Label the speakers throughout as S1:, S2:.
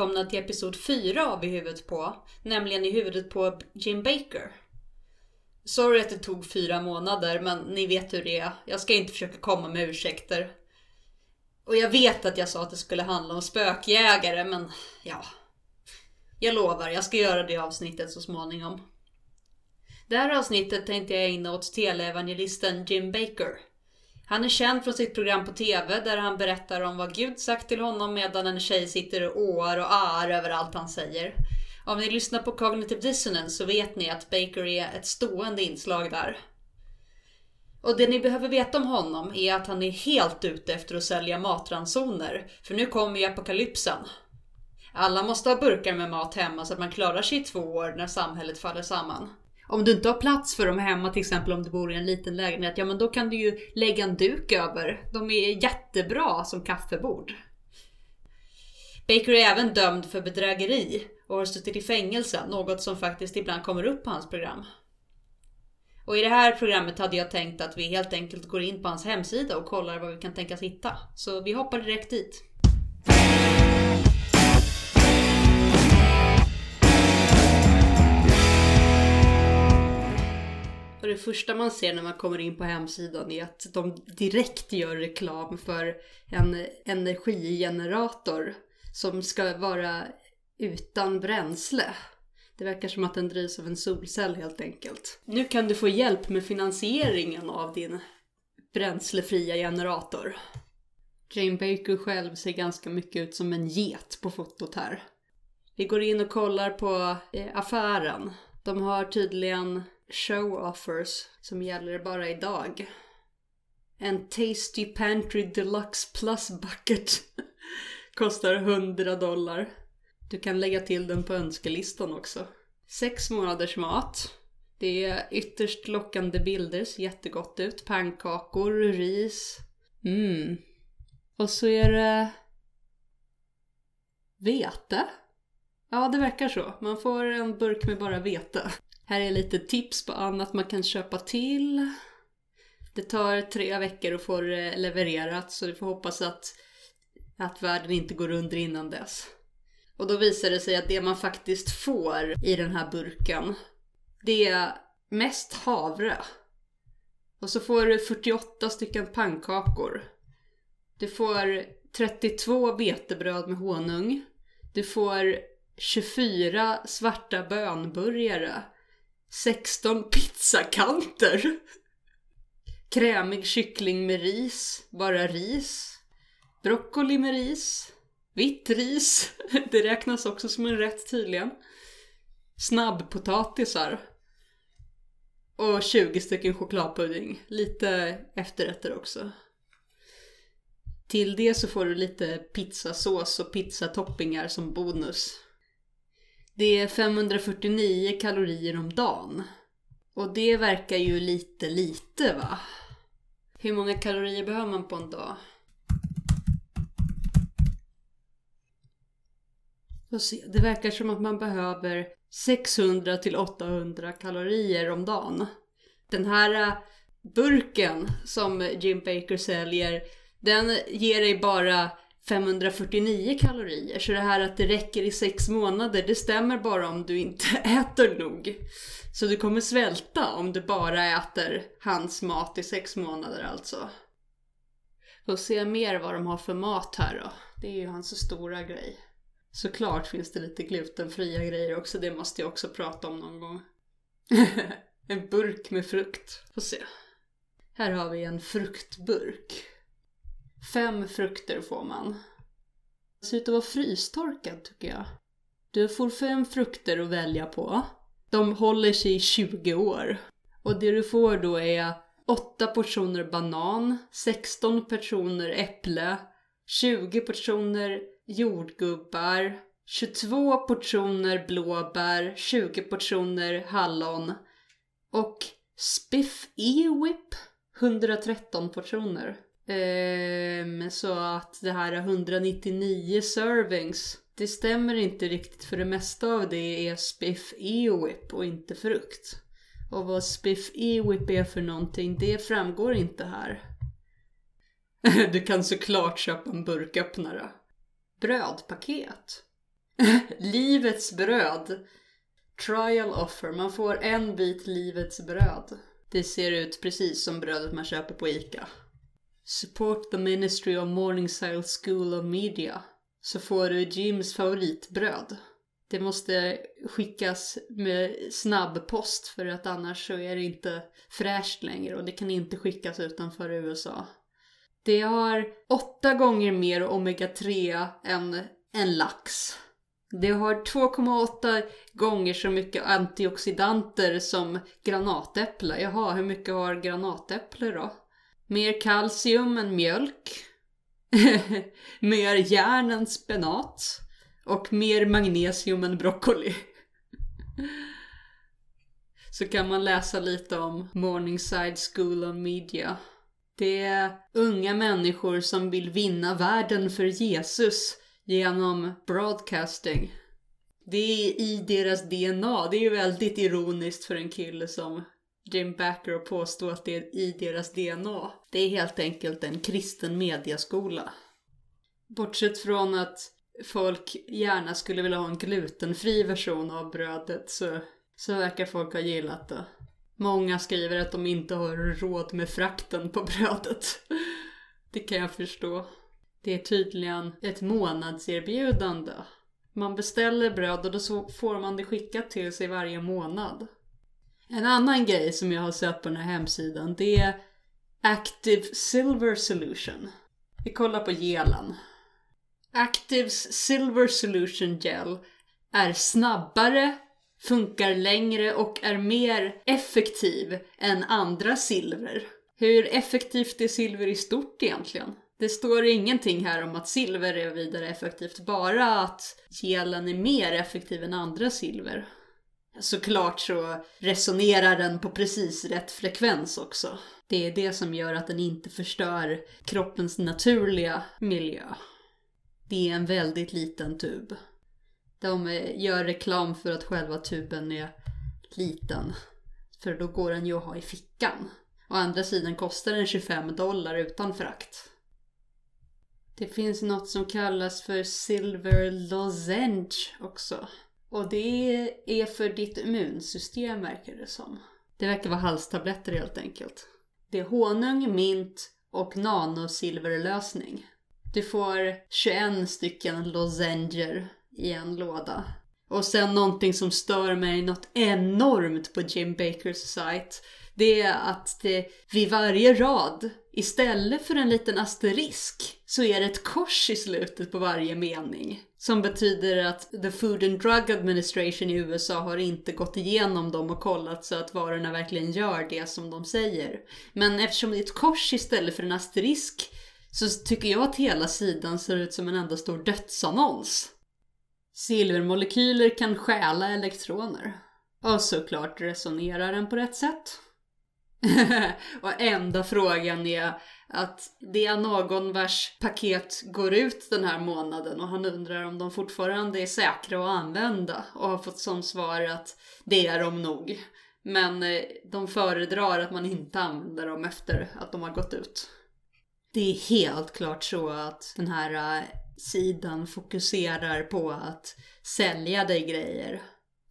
S1: Välkomna till episod 4 av I huvudet på, nämligen I huvudet på Jim Baker. Sorry att det tog fyra månader, men ni vet hur det är. Jag ska inte försöka komma med ursäkter. Och jag vet att jag sa att det skulle handla om spökjägare, men ja. Jag lovar, jag ska göra det avsnittet så småningom. Det här avsnittet tänkte jag ägna åt teleevangelisten Jim Baker. Han är känd från sitt program på TV där han berättar om vad Gud sagt till honom medan en tjej sitter och åar och ar över allt han säger. Om ni lyssnar på Cognitive Dissonance så vet ni att Baker är ett stående inslag där. Och det ni behöver veta om honom är att han är helt ute efter att sälja matransoner, för nu kommer ju apokalypsen. Alla måste ha burkar med mat hemma så att man klarar sig i två år när samhället faller samman. Om du inte har plats för dem hemma, till exempel om du bor i en liten lägenhet, ja men då kan du ju lägga en duk över. De är jättebra som kaffebord. Baker är även dömd för bedrägeri och har suttit i fängelse, något som faktiskt ibland kommer upp på hans program. Och i det här programmet hade jag tänkt att vi helt enkelt går in på hans hemsida och kollar vad vi kan tänkas hitta. Så vi hoppar direkt dit. Och det första man ser när man kommer in på hemsidan är att de direkt gör reklam för en energigenerator som ska vara utan bränsle. Det verkar som att den drivs av en solcell helt enkelt. Nu kan du få hjälp med finansieringen av din bränslefria generator. Jane Baker själv ser ganska mycket ut som en get på fotot här. Vi går in och kollar på eh, affären. De har tydligen show offers som gäller bara idag. En Tasty Pantry Deluxe Plus Bucket kostar 100 dollar. Du kan lägga till den på önskelistan också. Sex månaders mat. Det är ytterst lockande bilder, ser jättegott ut. Pannkakor, ris. Mm. Och så är det... Vete? Ja, det verkar så. Man får en burk med bara vete. Här är lite tips på annat man kan köpa till. Det tar tre veckor att få det levererat så vi får hoppas att, att världen inte går under innan dess. Och då visar det sig att det man faktiskt får i den här burken det är mest havre. Och så får du 48 stycken pannkakor. Du får 32 vetebröd med honung. Du får 24 svarta bönburgare 16 pizzakanter. Krämig kyckling med ris, bara ris. Broccoli med ris. Vitt ris, det räknas också som en rätt tydligen. Snabbpotatisar. Och 20 stycken chokladpudding. Lite efterrätter också. Till det så får du lite pizzasås och pizzatoppingar som bonus. Det är 549 kalorier om dagen. Och det verkar ju lite lite va? Hur många kalorier behöver man på en dag? det verkar som att man behöver 600 till 800 kalorier om dagen. Den här äh, burken som Jim Baker säljer, den ger dig bara 549 kalorier. Så det här att det räcker i sex månader, det stämmer bara om du inte äter nog. Så du kommer svälta om du bara äter hans mat i sex månader alltså. Får se mer vad de har för mat här då. Det är ju hans stora grej. Såklart finns det lite glutenfria grejer också, det måste jag också prata om någon gång. en burk med frukt. Får se. Här har vi en fruktburk. Fem frukter får man. Det ser ut att vara frystorkad tycker jag. Du får fem frukter att välja på. De håller sig i 20 år. Och det du får då är 8 portioner banan, 16 portioner äpple, 20 portioner jordgubbar, 22 portioner blåbär, 20 portioner hallon och Spiff E-Whip 113 portioner. Um, så att det här 199 servings, det stämmer inte riktigt för det mesta av det är Spiff E-Whip och inte frukt. Och vad Spiff E-Whip är för någonting, det framgår inte här. du kan såklart köpa en burköppnare. brödpaket. livets bröd. Trial offer. Man får en bit livets bröd. Det ser ut precis som brödet man köper på ICA. Support the Ministry of Morningside School of Media. Så får du Jims favoritbröd. Det måste skickas med snabbpost för att annars så är det inte fräscht längre och det kan inte skickas utanför USA. Det har åtta gånger mer omega-3 än en lax. Det har 2,8 gånger så mycket antioxidanter som granatäpple. Jaha, hur mycket har granatäpple då? Mer kalcium än mjölk. mer järn än spenat. Och mer magnesium än broccoli. Så kan man läsa lite om Morningside School of Media. Det är unga människor som vill vinna världen för Jesus genom broadcasting. Det är i deras DNA. Det är ju väldigt ironiskt för en kille som Jim Backer att påstå att det är i deras DNA. Det är helt enkelt en kristen mediaskola. Bortsett från att folk gärna skulle vilja ha en glutenfri version av brödet så, så verkar folk ha gillat det. Många skriver att de inte har råd med frakten på brödet. Det kan jag förstå. Det är tydligen ett månadserbjudande. Man beställer bröd och då får man det skickat till sig varje månad. En annan grej som jag har sett på den här hemsidan det är Active Silver Solution. Vi kollar på gelen. Actives Silver Solution Gel är snabbare, funkar längre och är mer effektiv än andra silver. Hur effektivt är silver i stort egentligen? Det står ingenting här om att silver är vidare effektivt, bara att gelen är mer effektiv än andra silver. Såklart så resonerar den på precis rätt frekvens också. Det är det som gör att den inte förstör kroppens naturliga miljö. Det är en väldigt liten tub. De eh, gör reklam för att själva tuben är liten. För då går den ju att ha i fickan. Å andra sidan kostar den 25 dollar utan frakt. Det finns något som kallas för Silver Lozenge också. Och det är för ditt immunsystem verkar det som. Det verkar vara halstabletter helt enkelt. Det är honung, mint och nanosilverlösning. Du får 21 stycken lozenger i en låda. Och sen någonting som stör mig något enormt på Jim Bakers sajt. Det är att det vid varje rad, istället för en liten asterisk, så är det ett kors i slutet på varje mening. Som betyder att the Food and Drug Administration i USA har inte gått igenom dem och kollat så att varorna verkligen gör det som de säger. Men eftersom det är ett kors istället för en asterisk så tycker jag att hela sidan ser ut som en enda stor dödsannons. Silvermolekyler kan stjäla elektroner. Och såklart resonerar den på rätt sätt. och enda frågan är att det är någon vars paket går ut den här månaden och han undrar om de fortfarande är säkra att använda och har fått som svar att det är de nog. Men eh, de föredrar att man inte använder dem efter att de har gått ut. Det är helt klart så att den här eh, sidan fokuserar på att sälja dig grejer.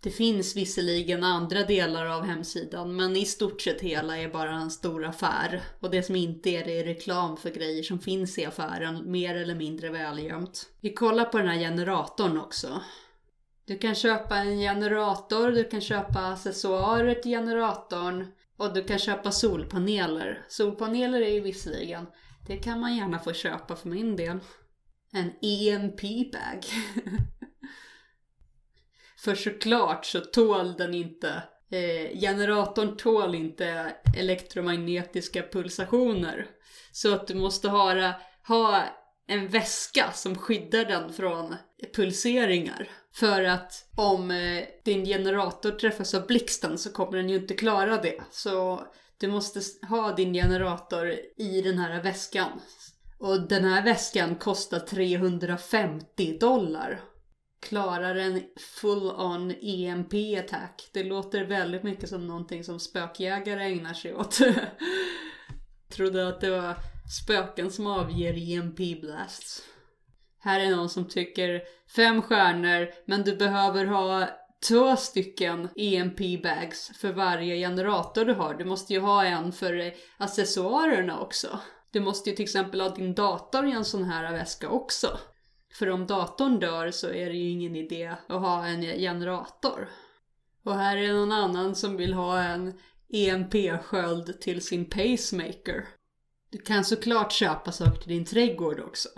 S1: Det finns visserligen andra delar av hemsidan men i stort sett hela är bara en stor affär. Och det som inte är det är reklam för grejer som finns i affären, mer eller mindre välgömt. Vi kollar på den här generatorn också. Du kan köpa en generator, du kan köpa accessoarer till generatorn och du kan köpa solpaneler. Solpaneler är ju visserligen det kan man gärna få köpa för min del. En EMP-bag. för såklart så tål den inte eh, generatorn tål inte elektromagnetiska pulsationer. Så att du måste ha, ha en väska som skyddar den från pulseringar. För att om eh, din generator träffas av blixten så kommer den ju inte klara det. Så du måste ha din generator i den här väskan. Och den här väskan kostar 350 dollar. Klarar en full-on EMP attack. Det låter väldigt mycket som någonting som spökjägare ägnar sig åt. Trodde att det var spöken som avger EMP blasts. Här är någon som tycker fem stjärnor men du behöver ha två stycken EMP-bags för varje generator du har. Du måste ju ha en för accessoarerna också. Du måste ju till exempel ha din dator i en sån här väska också. För om datorn dör så är det ju ingen idé att ha en generator. Och här är någon annan som vill ha en EMP-sköld till sin pacemaker. Du kan såklart köpa saker till din trädgård också.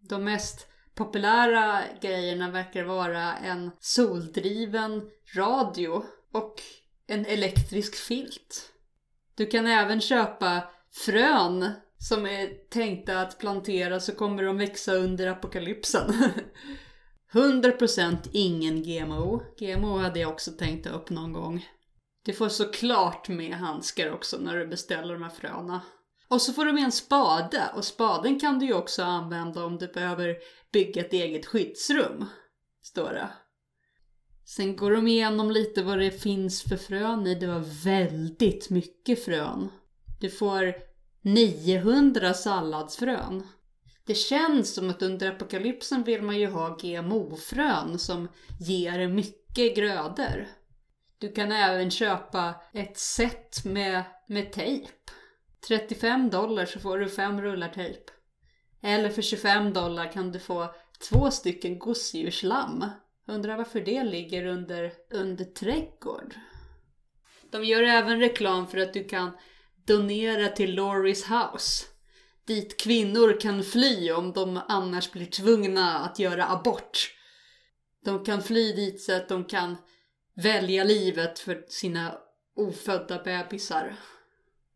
S1: De mest populära grejerna verkar vara en soldriven radio och en elektrisk filt. Du kan även köpa frön som är tänkta att plantera så kommer de växa under apokalypsen. 100% ingen GMO. GMO hade jag också tänkt ta upp någon gång. Du får såklart med handskar också när du beställer de här fröna. Och så får du med en spade och spaden kan du ju också använda om du behöver bygga ett eget skyddsrum. Står det. Sen går de igenom lite vad det finns för frön i. Det var väldigt mycket frön. Du får 900 salladsfrön. Det känns som att under apokalypsen vill man ju ha GMO-frön som ger mycket grödor. Du kan även köpa ett set med, med tejp. 35 dollar så får du fem rullar tejp. Eller för 25 dollar kan du få två stycken gosedjurslamm. Undrar varför det ligger under, under trädgård. De gör även reklam för att du kan donera till Loris House. Dit kvinnor kan fly om de annars blir tvungna att göra abort. De kan fly dit så att de kan välja livet för sina ofödda bebisar.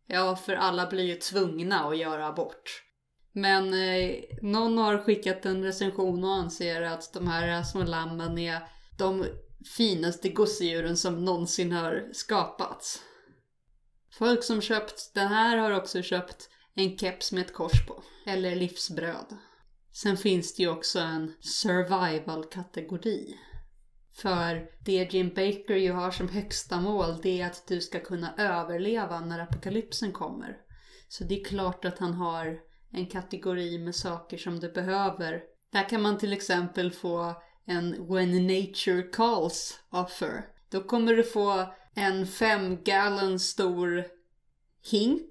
S1: Ja, för alla blir ju tvungna att göra abort. Men eh, någon har skickat en recension och anser att de här små lammen är de finaste gosedjuren som någonsin har skapats. Folk som köpt den här har också köpt en keps med ett kors på. Eller livsbröd. Sen finns det ju också en survival-kategori. För det Jim Baker ju har som högsta mål det är att du ska kunna överleva när apokalypsen kommer. Så det är klart att han har en kategori med saker som du behöver. Där kan man till exempel få en When Nature Calls offer. Då kommer du få en fem gallon stor hink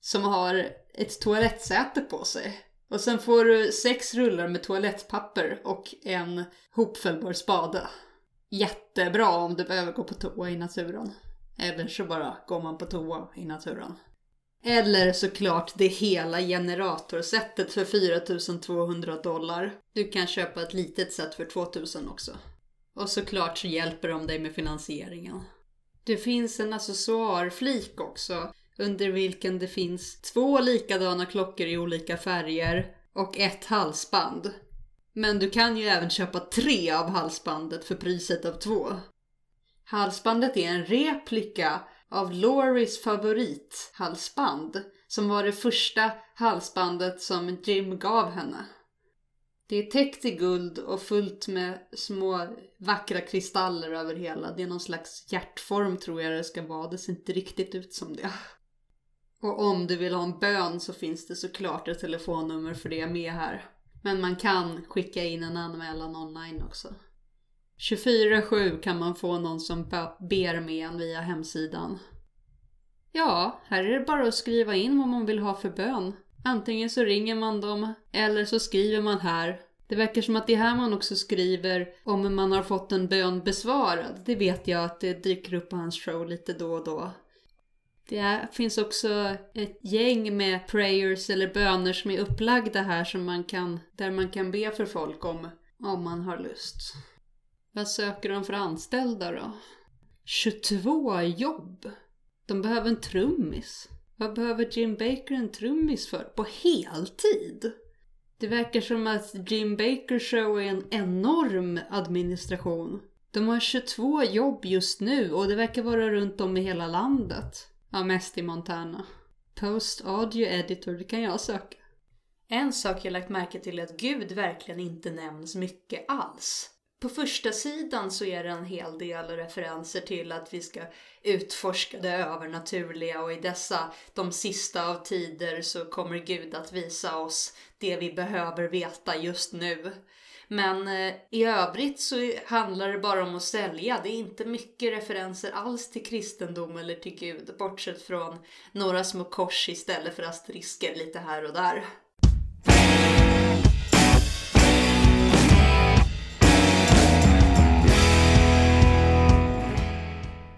S1: som har ett toalettsäte på sig. Och sen får du sex rullar med toalettpapper och en hopfällbar spade. Jättebra om du behöver gå på toa i naturen. Eller så bara går man på toa i naturen. Eller såklart det hela generatorsättet för 4200 dollar. Du kan köpa ett litet set för 2000 också. Och såklart så hjälper de dig med finansieringen. Det finns en accessoarflik också under vilken det finns två likadana klockor i olika färger och ett halsband. Men du kan ju även köpa tre av halsbandet för priset av två. Halsbandet är en replika av Loris favorithalsband som var det första halsbandet som Jim gav henne. Det är täckt i guld och fullt med små vackra kristaller över hela. Det är någon slags hjärtform tror jag det ska vara. Det ser inte riktigt ut som det. Och om du vill ha en bön så finns det såklart ett telefonnummer för det med här. Men man kan skicka in en anmälan online också. 24-7 kan man få någon som ber med en via hemsidan. Ja, här är det bara att skriva in vad man vill ha för bön. Antingen så ringer man dem eller så skriver man här. Det verkar som att det är här man också skriver om man har fått en bön besvarad. Det vet jag att det dyker upp på hans show lite då och då. Det finns också ett gäng med prayers eller böner som är upplagda här som man kan, där man kan be för folk om, om man har lust. Vad söker de för anställda då? 22 jobb! De behöver en trummis. Vad behöver Jim Baker en trummis för? På heltid? Det verkar som att Jim Baker show är en enorm administration. De har 22 jobb just nu och det verkar vara runt om i hela landet. Ja, mest i Montana. Post Audio Editor, det kan jag söka. En sak jag lagt märke till är att Gud verkligen inte nämns mycket alls på första sidan så är det en hel del referenser till att vi ska utforska det övernaturliga och i dessa, de sista av tider, så kommer Gud att visa oss det vi behöver veta just nu. Men eh, i övrigt så handlar det bara om att sälja. Det är inte mycket referenser alls till kristendom eller till Gud, bortsett från några små kors istället för asterisker lite här och där.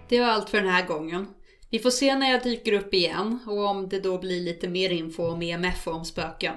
S1: Det var allt för den här gången. Vi får se när jag dyker upp igen och om det då blir lite mer info om EMF och om spöken.